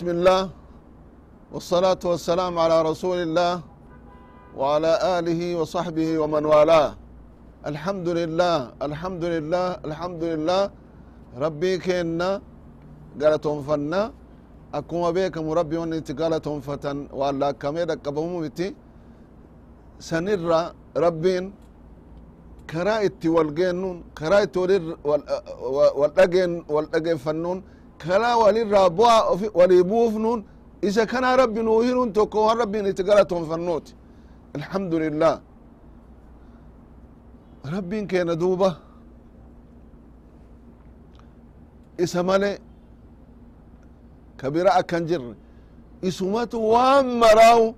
بسم الله والصلاة والسلام على رسول الله وعلى آله وصحبه ومن والاه. الحمد لله الحمد لله الحمد لله. ربي كنا قالتهم فنا أكما بيكم ربي ونت قالتهم فتن وعلى كمي دقبهم بتي سنرى ربين karaa itti wal geennuun karaa itti wal dhageen wal dhageeffannuun karaa walirraa bu'aa walii buufnuun isa kanaa rabbi nuu hinuun tokko waan rabbiin itti galatoonfannuuti alhamdulillah. Rabbiin keena duuba. Isa male ka bira akkan jirre isumatu waan maraawu.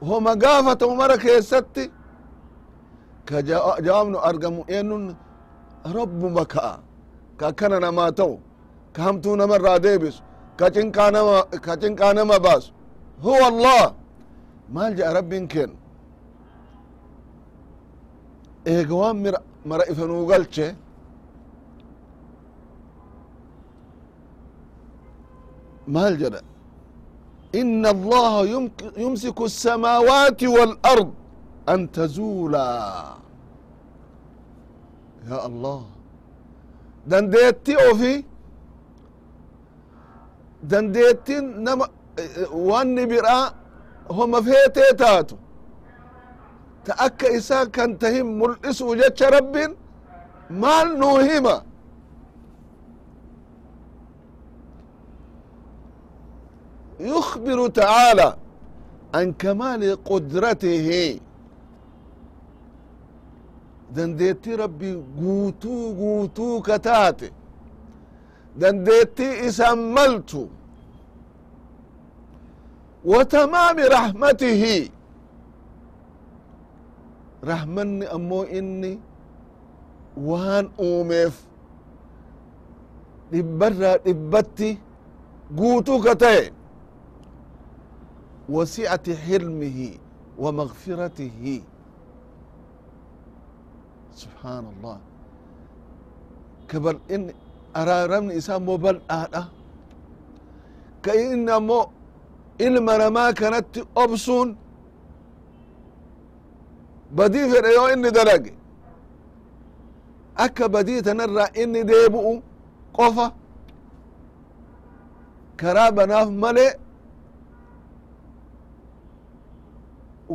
Homa gaafatamu mara keessatti. Ka jawaabnu argamu eenun rabbuma ka'a ka akkana namaa ta'u ka hamtuu nama irraa deebisu ka cinqaa nama baasu huwa allah maal jedha rabbiin keen eega waan mara ifanuu galche maal jedha إن الله يمسك السماوات والأرض أن تزولا يا الله dandeetti ofi dandeettin nama wanni biraa homa feetee taatu ta akka isaa kan tahin mul'isuu jecha rabbin maal nuu hima يخبر تعالى عن كمال قدرته dandeetti rabbi guutuu guutuu ka taate dandeetti isan maltu. Watamaami rahmatihi. Rahmanni ammoo inni. Waan uumeef dhibbarraa dhibbatti guutuu ka ta'e wasi'ati hilmihi wa magfiratihi subhanallah. Ka bal'in araaramni isaa immoo bal'aadha ka inni ammoo ilma namaa kanatti obsuun badii fedhe yoo inni dalage akka badii tanarraa inni deebu'u qofa. Karaa banaaf male.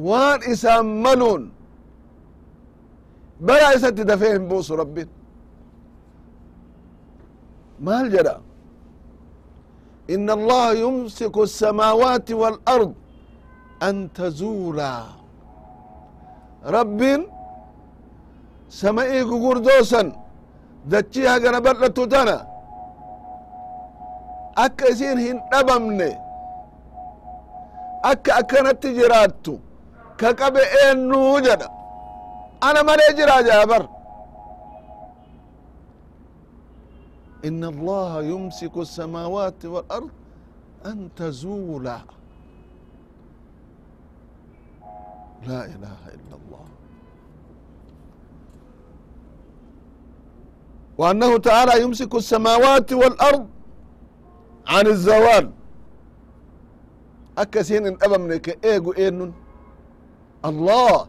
Waan isaan maluun bara isatti dafee hin buusu rabbin maal jedha إن الله يمسك السماوات والأرض أن تزولا رب سمئي قردوسا دتشيها قنبت لتتنا أكا إسين هن أبمني أكا أكنت جراتو ka qabe eenyuu jedha ana malee jira jaabar إن الله يمسك السماوات والأرض أن تزولا لا إله إلا الله وأنه تعالى يمسك السماوات والأرض عن الزوال أكسين إن أبمنك إيجو إينن الله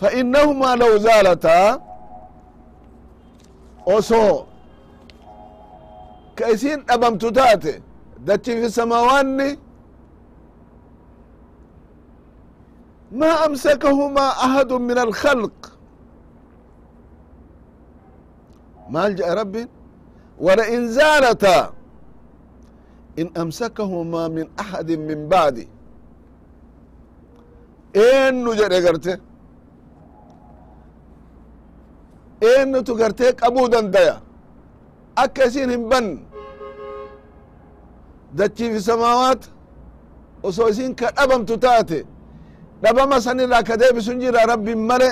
fainnahumaa law zaalataa osoo ka isin dhabamtu taate dachi fi samaawaanni maa amsakahumaa ahadu min alkhalq maal je'e rabbin walain zaalataa in amsakahumaa min ahadin min baadi eennu jedhe garte eennutu gartee qabuu dandaya akka isin hin ban dachiifi samaawaat osoo isin ka dhabamtu taate dhabama sanirraa ka deebisun jira rabbin male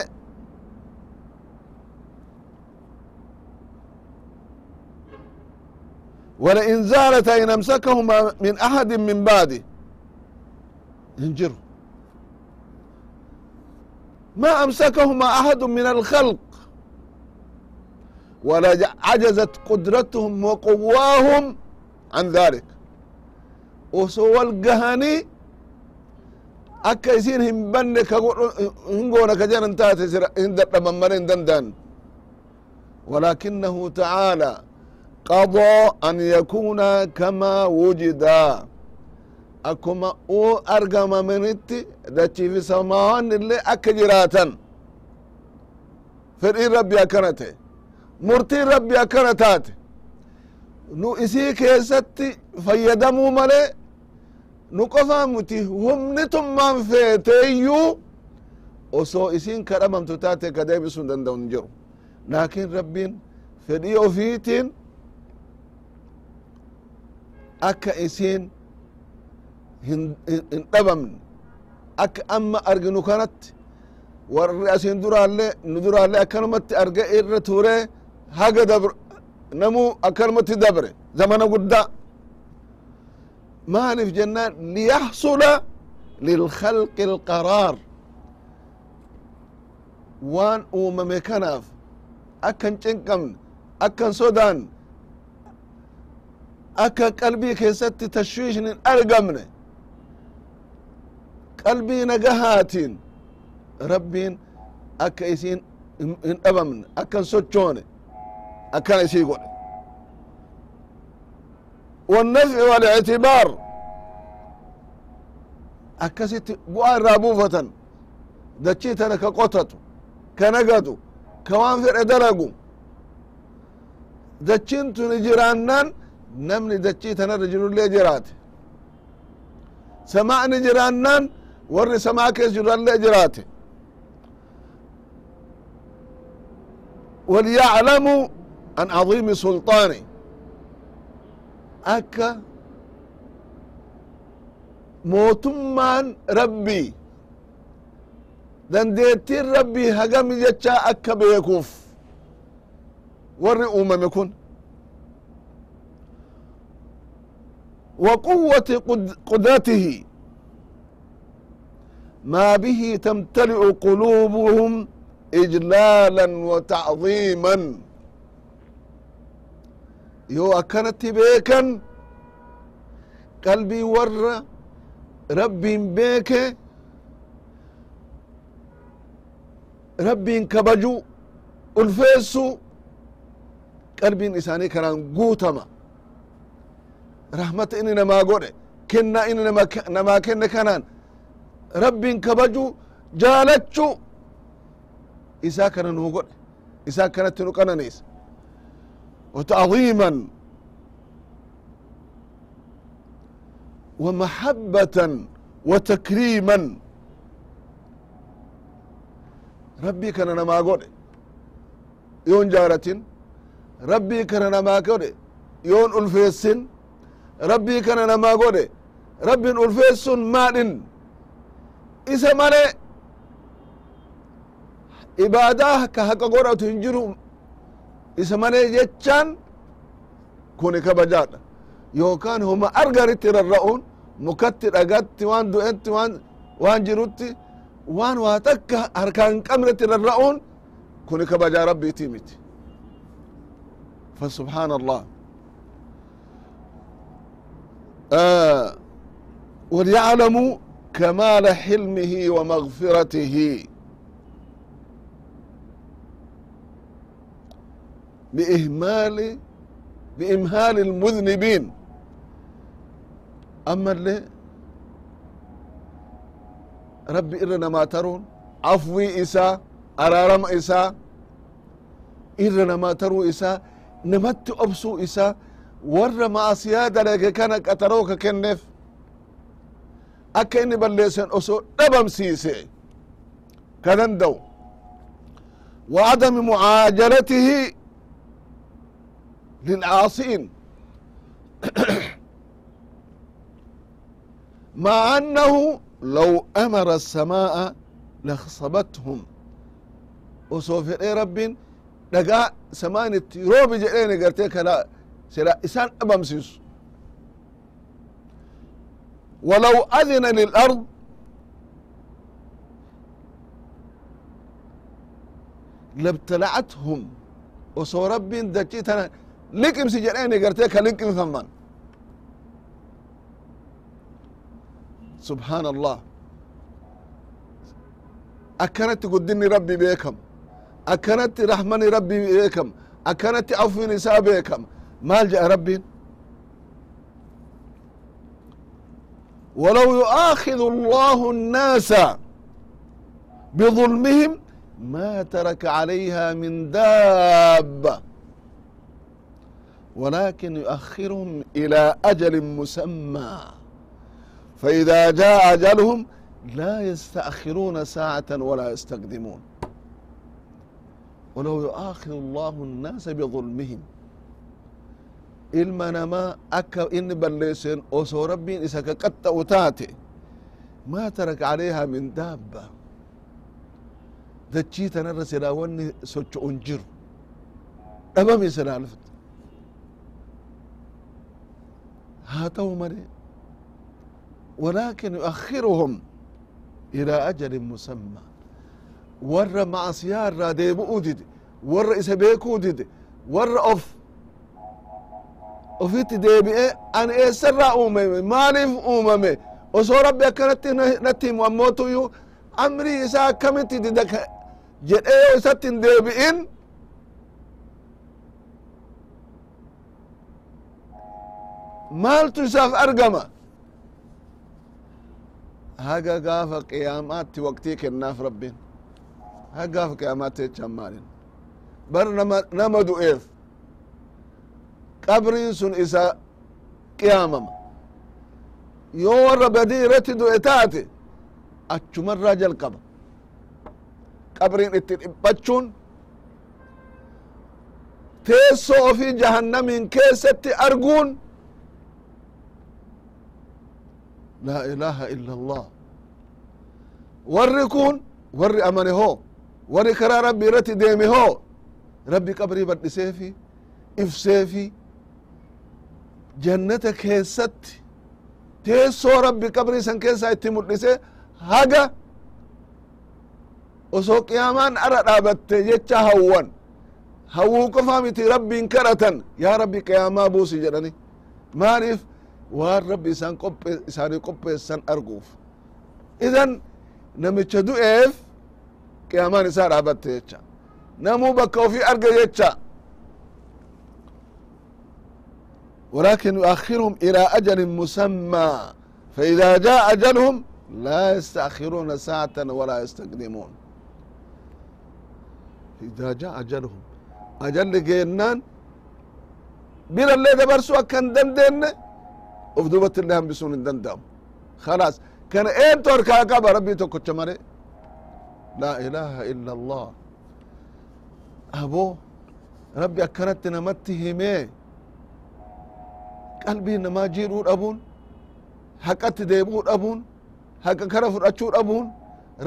ولئن زالتا إن أمسكهما من أحد من بعده ينجروا ما أمسكهما أحد من الخلق ولا عجزت قدرتهم وقواهم عن ذلك وسوى القهني akka isin hin banne ka hin goona ka jedhan taate hin dadhaban male hin danda'an ولكنه تعالى قضى أن يكون كما وجدا أكما أو أرقم منت دتي في سماوان اللي أكجراتا فرئي ربي أكنته murtiin rabbi akkana taate. Nu isii keessatti fayyadamuu male nu qofaa muti humni tummaan feeteeyyuu osoo isin kadhabamtu taate ka deebisuu hin danda'u hin jiru. Laakiin rabbiin fedhii ofiitiin akka isin hin dhabamne akka amma arginu kanatti warri asin duraallee nu duraallee akkanumatti arge irra turee haga dabre namuu akkanumatti dabre zamana guddaa maaliif jennaan liyaxsula lilkhalqi alqaraar waan uumame kanaaf akkan cinqamne akkan sodaan akka qalbii keessatti tashwiishin hin argamne. Qalbii nagahaatiin rabbiin akka isiin hin dhabamne akkan sochoone akkana isii godhe والنفع والاعتبار akkasitti bu'aa irraa buufatan dachii tana ka qotatu ka nagatu ka waan fedhe dalagu dachiin tuni jiraannaan namni dachii tanarra jirullee jiraate samaa'ni jiraannaan warri samaa kees jirallee jiraate وليعلموا عن عظيم سلطانه akka mootummaan rabbii dandeettiin rabbii hagami jechaa akka beekuuf warri uumame kun وقوة قدرته ما به تمتلئ قلوبهم إجلالا وتعظيما yoo akkanatti beekan qalbii warra rabbiin beeke rabbiin kabaju ulfeessu qalbiin isaanii kanaan guutama rahmata inni namaa godhe kennaa inni namaa kenne kanaan rabbiin kabaju jaalachu isaa kana nuu godhe isaa kanatti nu qananiisa وتعظيما ومحبة وتكريما ربي كان نما قول يون جارة ربي كان نما قول يون ألفيس ربي كان نما قول ربي ألفيس مال إسا مالي إبادة كهكا قرأة تنجرهم isa malee jechaan kuni kabajaadha yookaan homa argaritti rarra'uun mukatti dhagatti waan du'etti waan waan jirutti waan waa takka harkaa hin qabnetti rarra'uun kuni kabajaa rabbiitii miti فسبحان الله آه وليعلموا كمال حلمه ومغفرته بإهمال بإمهال المذنبين أما اللي ربي إرنا ما ترون عفوي إساء أرارم إساء إرنا ما ترو إساء نمت أبسو إساء ور ما سيادة لك كان قتروك كنف أكا إني بلسن أسو دبم سيسي كذندو وعدم معاجلته للعاصين مع أنه لو أمر السماء لخصبتهم وسوف إيه رب دقاء سمان روب جئين قرتي كلا سلا إسان أبمسيس ولو أذن للأرض labtala'athum osoo rabbiin dachii tana liqimsi jedheeni gartee ka liqimfaman subحaan allah akkanatti guddinni rabbi beekam akkanatti raxmani rabbi beekam akkanatti afwin isaa beekam maal jedha rabbiin ولو يؤاخذ الله الناس بظلمهم ما ترك عليها من دابة ولكن يؤخرهم إلى أجل مسمى. فإذا جاء أجلهم لا يستأخرون ساعة ولا يستقدمون. ولو يؤاخر الله الناس بظلمهم. المنما أك إن بلسن أوسو ربي إسك قد أوتاتي. ما ترك عليها من دابة. دتشيت أنا رسلا وني سوتش أنجر. أبا مسلا لفت haa ta'u ولكن walaakin إلى أجل مسمى. musamma warra macasiyaa irraa deebu'uu dide warra isa beekuu dide warra of ofitti deebi'e ani eessarraa uumame maaliif uumame osoo rabbi akkanatti natti himu ammootuyyuu amrii isaa akkamitti dida jedhee yoo isatti maaltu isaaf argama. Haga gaafa qiyaamaatti waqtii kennaaf rabbiin. Haga gaafa qiyaamaatti jechaan maalin. Bar nama nama du'eef. Qabriin sun isa qiyaamama. Yoo warra badii irratti du'e taate achumarraa jalqaba. Qabriin itti dhiphachuun teessoo ofii jahannamiin keessatti arguun laa ilaaha illa allah warri kun warri amane hoo warri karaa rabbi irratti deeme hoo rabbi qabrii badhiseefi ifseefi jannata keessatti teessoo rabbi qabrii san keessaa itti mul'ise haga osoo qiyaamaan ara dhaabatte jecha hawwan. Hawwuu qofa miti rabbiin kadhatan yaa rabbi qiyaamaa buusi jedhani maaliif waan rabbi isaan qophe isaanii qopheessan arguuf idan namicha du'eef qiyaamaan isaa dhaabatte jecha namuu bakka ofii arga jecha ولكن يؤخرهم إلى أجل مسمى فإذا جاء أجلهم لا يستأخرون ساعة ولا يستقدمون إذا جاء أجلهم أجل جينان بلا اللي دبرسوا كان دندن افدوبت اللي هم بسون دندم خلاص كان اين توركا قبا ربي توكو مري لا إله إلا الله أبو ربي أكنت نمتهمي qalbii namaa jiidhuu dhabuun haqatti deebi'uu dhabuun haqa kara fudhachuu dhabuun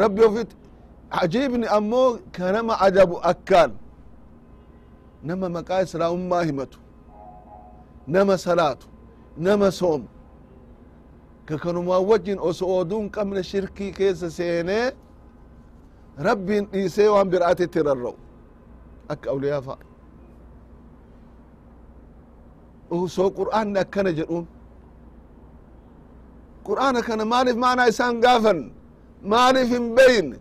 rabbi ofit ajiibni ammoo ka nama ajabu akkaan nama maqaa islaamummaa himatu nama salaatu nama soomu ka kanumaa wajjin osoo oduun qabne shirkii keessa seenee rabbiin dhiisee waan biraatitti rarra'u akka awliyaa fa'a osoo qur'aanni akkana jedhuun qur'aana kana maaliif maanaa isaan gaafan maaliif hin beyne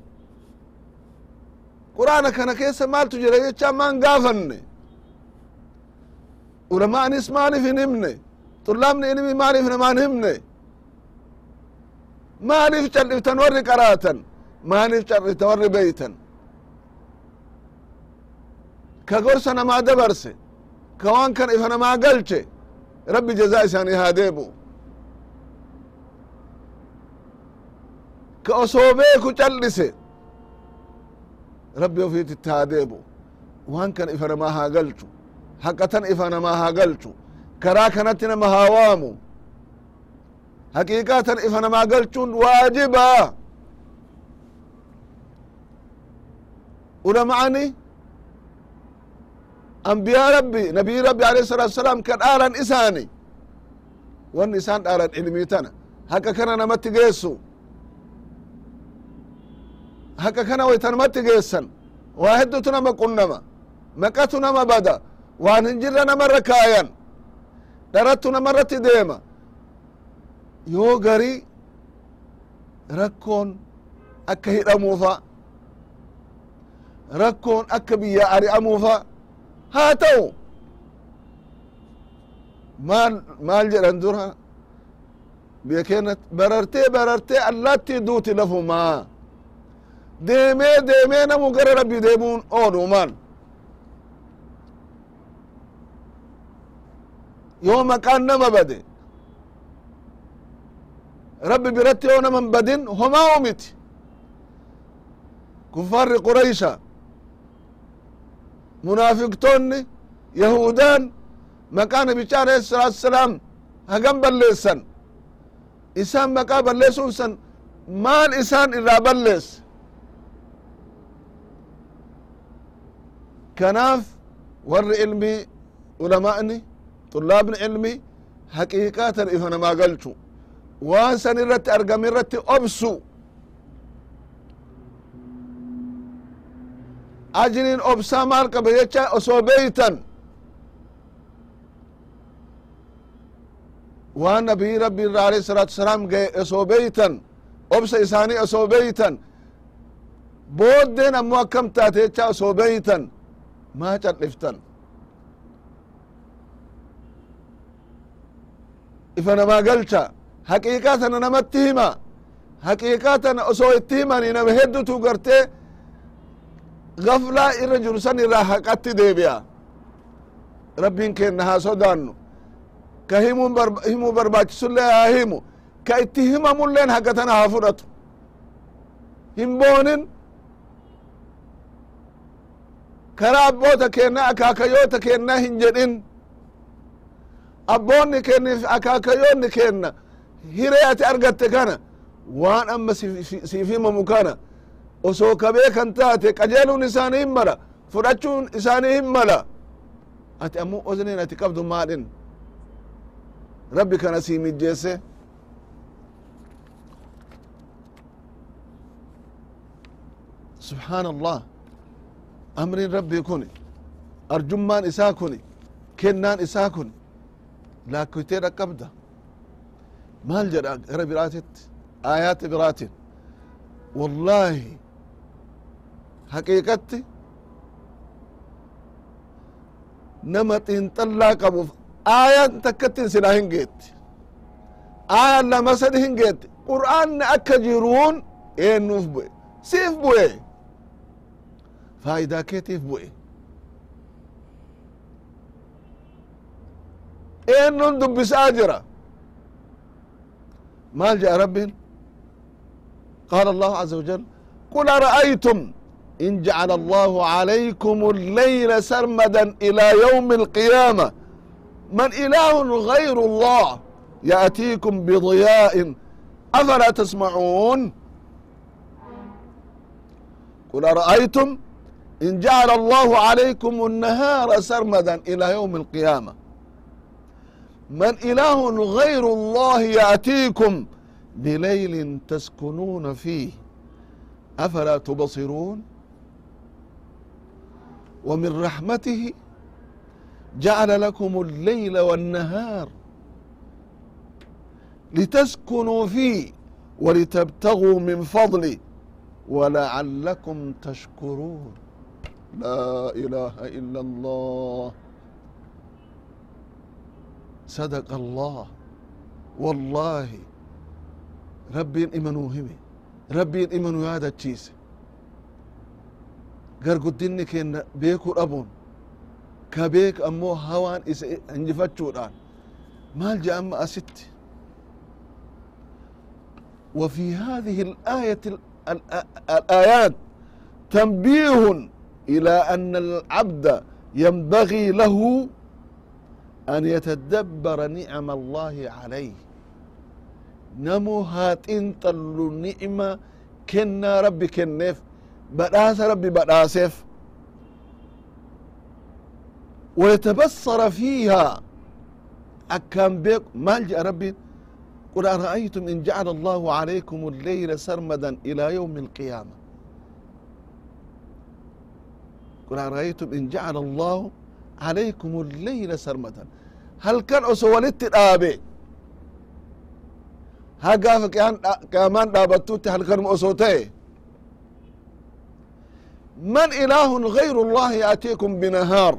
qur'aana kana keessa maaltu jira jechaa maan gaafanne ulamaanis maaliif hin himne xullaabni ilmi maaliif namaan himne maaliif cal'iftan warri qaraatan maaliif cal'iftan warri beytan ka gorsa namaa dabarse ka waan kan ifa namaa galche rabbi jazaa isaanii haa deebu ka osoo beeku cal'ise rabbi ofiititti haa deebu waan kan ifa namaa haa galchu haqatan ifa namaa haa galchu karaa kanatti nama haa waamu haqiiqaa ifa namaa galchuun waajibaa ulama'ani ambiyaa rabbi nabii rabbi alayhi salatu wasalaam ka dhaalan isaani. Wanni isaan dhaalan ilmii tana. Haqa kana namatti geessu. Haqa kana wayta namatti geessan. Waa heddutu nama qunnama. Maqatu nama bada. Waan hin jirre namarra kaayan dharattu namarratti deema yoo gari rakkoon akka hidhamuufa rakkoon akka biyya ari'amuufa haa ta'u maal maal jedhan dura biyya keenyatti barartee barartee allaattii duuti lafumaa deemee deemee namu gara rabbi deemuun oolu maal yoo maqaan nama bade rabbi biratti yoo naman badin homaa umiti kuffaarri quraysha munaafiqtoonni yahudaan maqaa nabicha alayhi salaatu wasalaam hagam balleessan isaan maqaa balleessuun san maal isaan irraa balleesse kanaaf warri ilmii ulamaa'ni xullaabni ilmii haqiiqaatan ifa namaa galchu waan san irratti argame irratti obsu ajriin obsaa maal qaba jecha osoo beeytan waan nabii rabbi irra alayhi salaatu wasalaam gaye osoo beeytan obsa isaanii osoo beeytan booddeen ammoo taate jecha osoo beeytan ifa namaa galcha haqiiqaa tana namatti hima haqiiqaa tana osoo itti himani nama heddutu gartee gaflaa irra jiru san irraa haqatti deebi'a. Rabbiin keenna haa sodaannu. Ka himuu barbaachisullee haa himu. Ka itti himamulleen haqa tana haa fudhatu. Hin boonin. Karaa abboota keenna akaakayoota keenna hin jedhin abboonni keenniif akaakayoonni keenna hiree ati argatte kana. Waan amma siif himamu kana. Osoo ka beekan taate qajeeluun isaanii hin mala fudhachuun isaanii hin mala ati ammoo ozniin ati qabdu maadhin? Rabbi kana sii mijjeesse. Subxaan allah amriin rabbii kun arjummaan isaa kun kennaan لاكوتين أكبدا مال الجرى غير براتت آيات براتت والله حقيقة نمت تنطلع قبوف آية تكت سلا هنجيت. آية لا مسد هنجيت. قرآن أكجرون إيه نوف بوي؟ سيف بوي. فايدة كتف بوي؟ bu'e faayidaa keetiif bu'e eennuun dubbisaa jira maal jedha rabbiin قال الله عز وجل قل أرأيتم إن جعل الله عليكم الليل سرمدا إلى يوم القيامة من إله غير الله يأتيكم بضياء أفلا تسمعون قل أرأيتم إن جعل الله عليكم النهار سرمدا إلى يوم القيامة من إله غير الله يأتيكم بليل تسكنون فيه أفلا تبصرون ومن رحمته جعل لكم الليل والنهار لتسكنوا فيه ولتبتغوا من فضله ولعلكم تشكرون لا إله إلا الله صدق الله والله rabbiin imanuu hime rabbiin imanuu yaadachiise garguddinni keenna beekuu dhabuun ka beek ammoo hawaan isa injifachuudhaan maal je amma asitti وفي هذه الآية الآيات تنبيه إلى أن العبد ينبغي له أن يتدبر نعم الله عليه. نمو هاتين طلو نعمة كنا ربي كنف بداس ربي بداسف. ويتبصر فيها. أكام بيك مالجأ ربي. قل أرأيتم إن جعل الله عليكم الليل سرمدا إلى يوم القيامة؟ قل أرأيتم إن جعل الله عليكم الليل سرمدا. halkan oso walitti dhaabe ha gaafa qiyaamaan dhaabattutti halkanuma oso ta'e man ilaahun gayru اllahi yaatiikum binahaar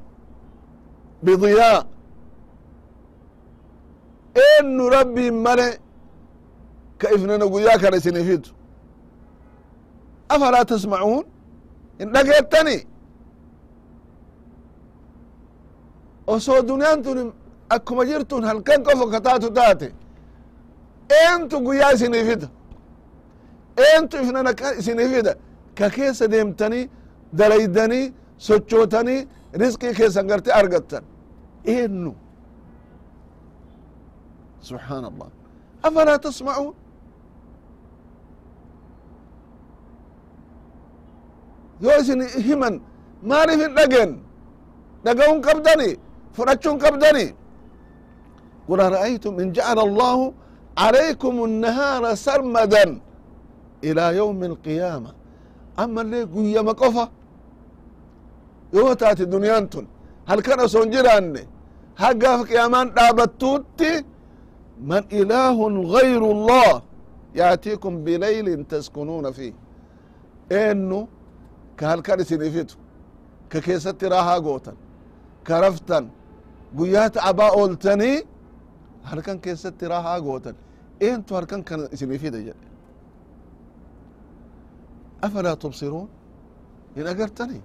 bidiyaa. Eennu rabbiin male ka ifnana guyyaa kana isinifitu afalaa tasmacuun? Hin dhageettani osoo duniyaan akkuma jirtun halkan qofa kataatu taate eentu guyyaa isinii fida eentu ifnana isinii fida ka keessa deemtanii dalaydanii sochootanii risqii keessan garte argattan eennu subxaan allah afalaa tasmacuun yoo isin himan maaliif hin dhageen dhaga'uun qabdani fudhachuun qabdani قل أرأيتم إن جعل الله عليكم النهار سرمدا إلى يوم القيامة أما اللي قوية مقفة يوتات دنيانتن هل كان سنجران هقا في قيامان دابتوتي من إله غير الله يأتيكم بليل تسكنون فيه إنه كهل كان سنفيتو ككيست راها قوتا كرفتا قيات عبا أولتني هل كان كيست راها قوتا إنتو هل كان كان سنفيدا جل أفلا تبصرون إن أقرتني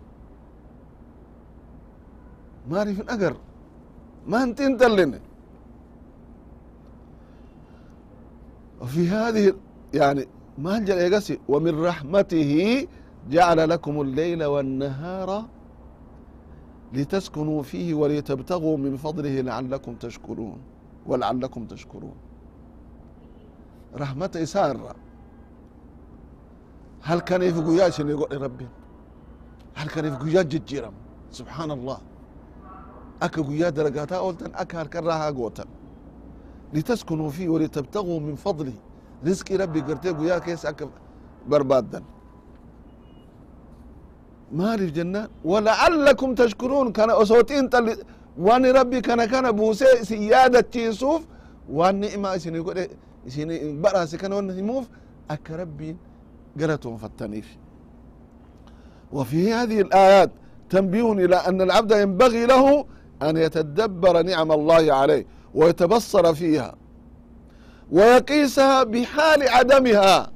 ما أعرف إن أقر ما أنت انت اللي وفي هذه يعني ما هنجل يقسي ومن رحمته جعل لكم الليل والنهار لتسكنوا فيه ولتبتغوا من فضله لعلكم تشكرون walacalakum tashkuruun rahmata isaa irra halkaniif guyyaa isinii godhe rabbin halkaniif guyyaa jijjiiram subxaan allah akka guyyaa daragaataa ooltan akka halkan raahaa gootan litaskunuu fi walitabtaguu min fadlih rizqii rabbii gartee guyyaa keessa akka barbaaddan maaliif jennaan walacalakum tashkuruun kana osoo xiinxalli waan rabbi kana kana buusee isin yaadachiisuuf waan ni'imaa isin godhe isin badhaase kana wan himuuf akka rabbiin galatoonfattaniif وفي هذه الآيات تنبيه إلى أن العبد ينبغي له أن يتدبر نعم الله عليه ويتبصر فيها ويقيسها بحال عدمها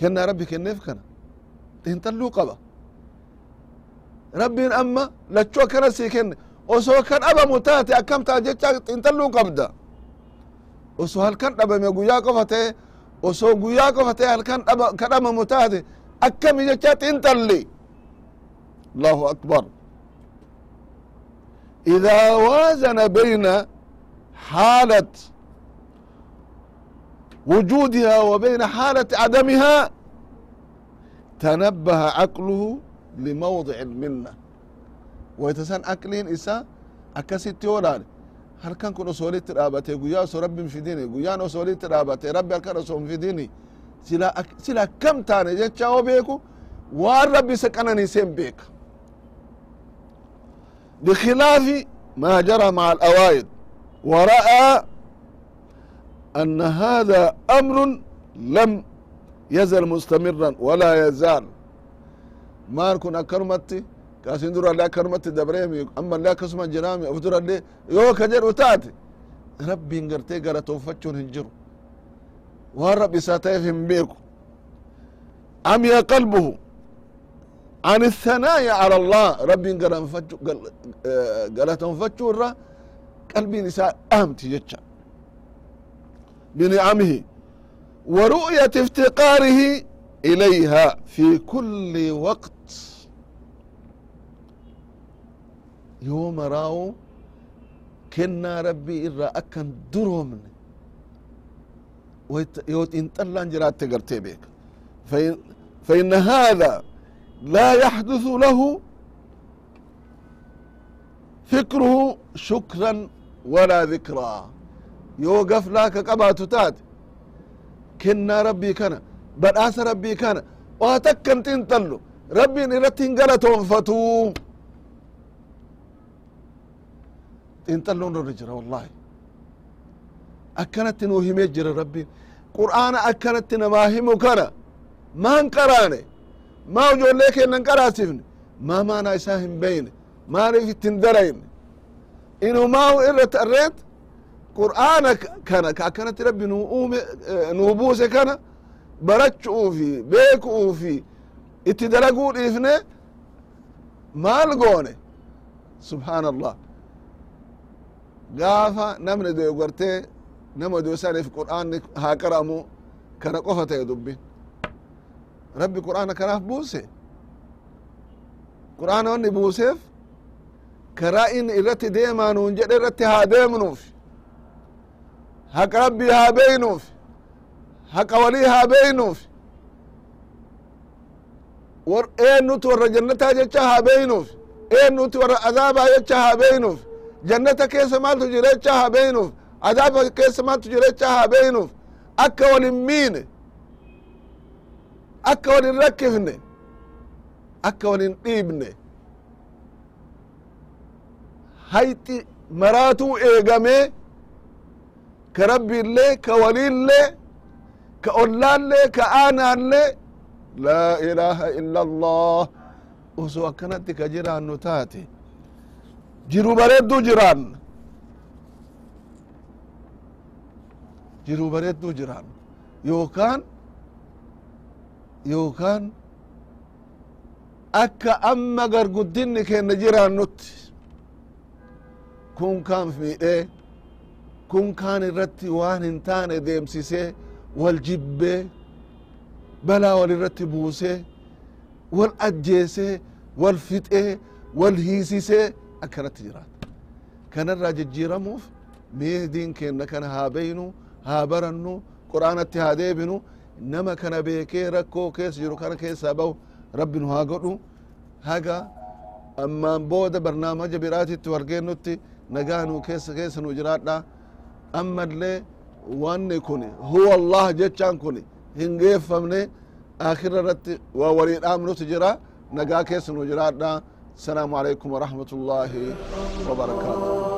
كنا ربي كنف كنا intallu qaba rabbiin amma lachuu akkana sii kenne osoo kan dhabamu taate akkam taa jecha intalluu qabda osoo halkan dhabame guyyaa qofa ta'e osoo guyyaa qofa ta'e halkan ka dhabamu taate akkami jecha xintalli allahu akbar إذا وازن بين حالة وجودها وبين حالة عدمها تنبه عقله لموضع المنة ويتسان أكلين إسا أكسيتي ولاني هل كان كن أصولي ترابتي قويا أصو ربي مفيديني قويا أصولي ترابتي ربي هل كان أصو مفيديني سلا أك... سلا كم تاني جتشاو بيكو وان ربي سكنني سين بيك بخلاف ما جرى مع الأوائد ورأى أن هذا أمر لم يزل مستمرا ولا يزال ما نكون أكرمتي كاسين درا لا أكرمتي دبريمي أما لا كسما جرامي أفدر لي يو كجر وتاتي ربي انقرتي قرأت وفتشون هنجرو والرب ساتيفهم بيكو عمي قلبه عن الثناء على الله ربي قالت انفتشو الرا قلبي نساء أهمتي جتشا بنعمه ورؤية افتقاره إليها في كل وقت. يوم راو كنا ربي إرى أكن درومن يوت إن طلع جرات تقرتي بيك. فإن, فإن هذا لا يحدث له فكره شكرا ولا ذكرى يوقف لك قبات تات كنا ربي badhaasa rabbii kana waa takkan xinxallu rabbiin irratti hin galatoonfatu xinxalluun irra jira wallahi akkanatti nuu himee jira rabbiin. Qur'aana akkanatti namaa himu kana maan qaraane? Maa ijoollee kennan qaraasifne maa maanaa isaa hin beyne? Maaliif ittin darayne? Inumaa'u irra tarreet? Qur'aana kana ka akkanatti rabbi nuu uume eh, nuu buuse kana barachuu fi beekuu fi itti dalaguu dhiifne maal goone? Subhaan allah gaafa namni doyo gartee nama doyo saniif qur'aanni haa qara'amu kana qofa ta'e dubbin rabbi qur'aana kanaaf buuse. Qur'aana wanni buuseef karaa inni irratti deemaa nuun jedhe irratti haa deemnuuf. Haqa rabbii haa beynuuf haqa walii haa beynuuf eennuti warra jannataa jecha haa beynuuf eennuti warra azaabaa jecha haa beynuuf jannata keessa maaltu jira jecha haa beynuuf azaaba keessa maaltu jira haa beynuuf akka walin miine akka walin rakkifne akka walin dhiibne hayxi maraatuu eegamee ka rabbiillee ka waliillee ka ollaallee ka aanaallee laa ilaaha illa allah osoo akkanatti ka jiraannu taate. Jiru bareedduu jiraanna jiru bareedduu jiraanna yookaan yookaan akka amma garguddinni keenna jiraannutti kun kaan miidhee kun kaan irratti waan hin taane deemsisee wal jibbee balaa wal irratti buusee wal ajjeesee wal fixee wal hiisisee akkanatti jiraata. Kanarraa jijjiiramuuf mee diin keenna kana haa beynu haa barannu qur'aanatti haa deebinu nama kana beekee rakkoo keessa jiru kana keessaa bahu rabbi nu haa godhu. Haga ammaan booda barnaamaja biraatitti wargeennutti nagaa nu keessa keessa nu jiraadha ammallee wanne kun huwa allah jechan kun hingeeffamne akhira irratti waa walii jira. Nagaa keessa nu jiraadha asalaamu alaikum warahmatullaahi wabarakaatu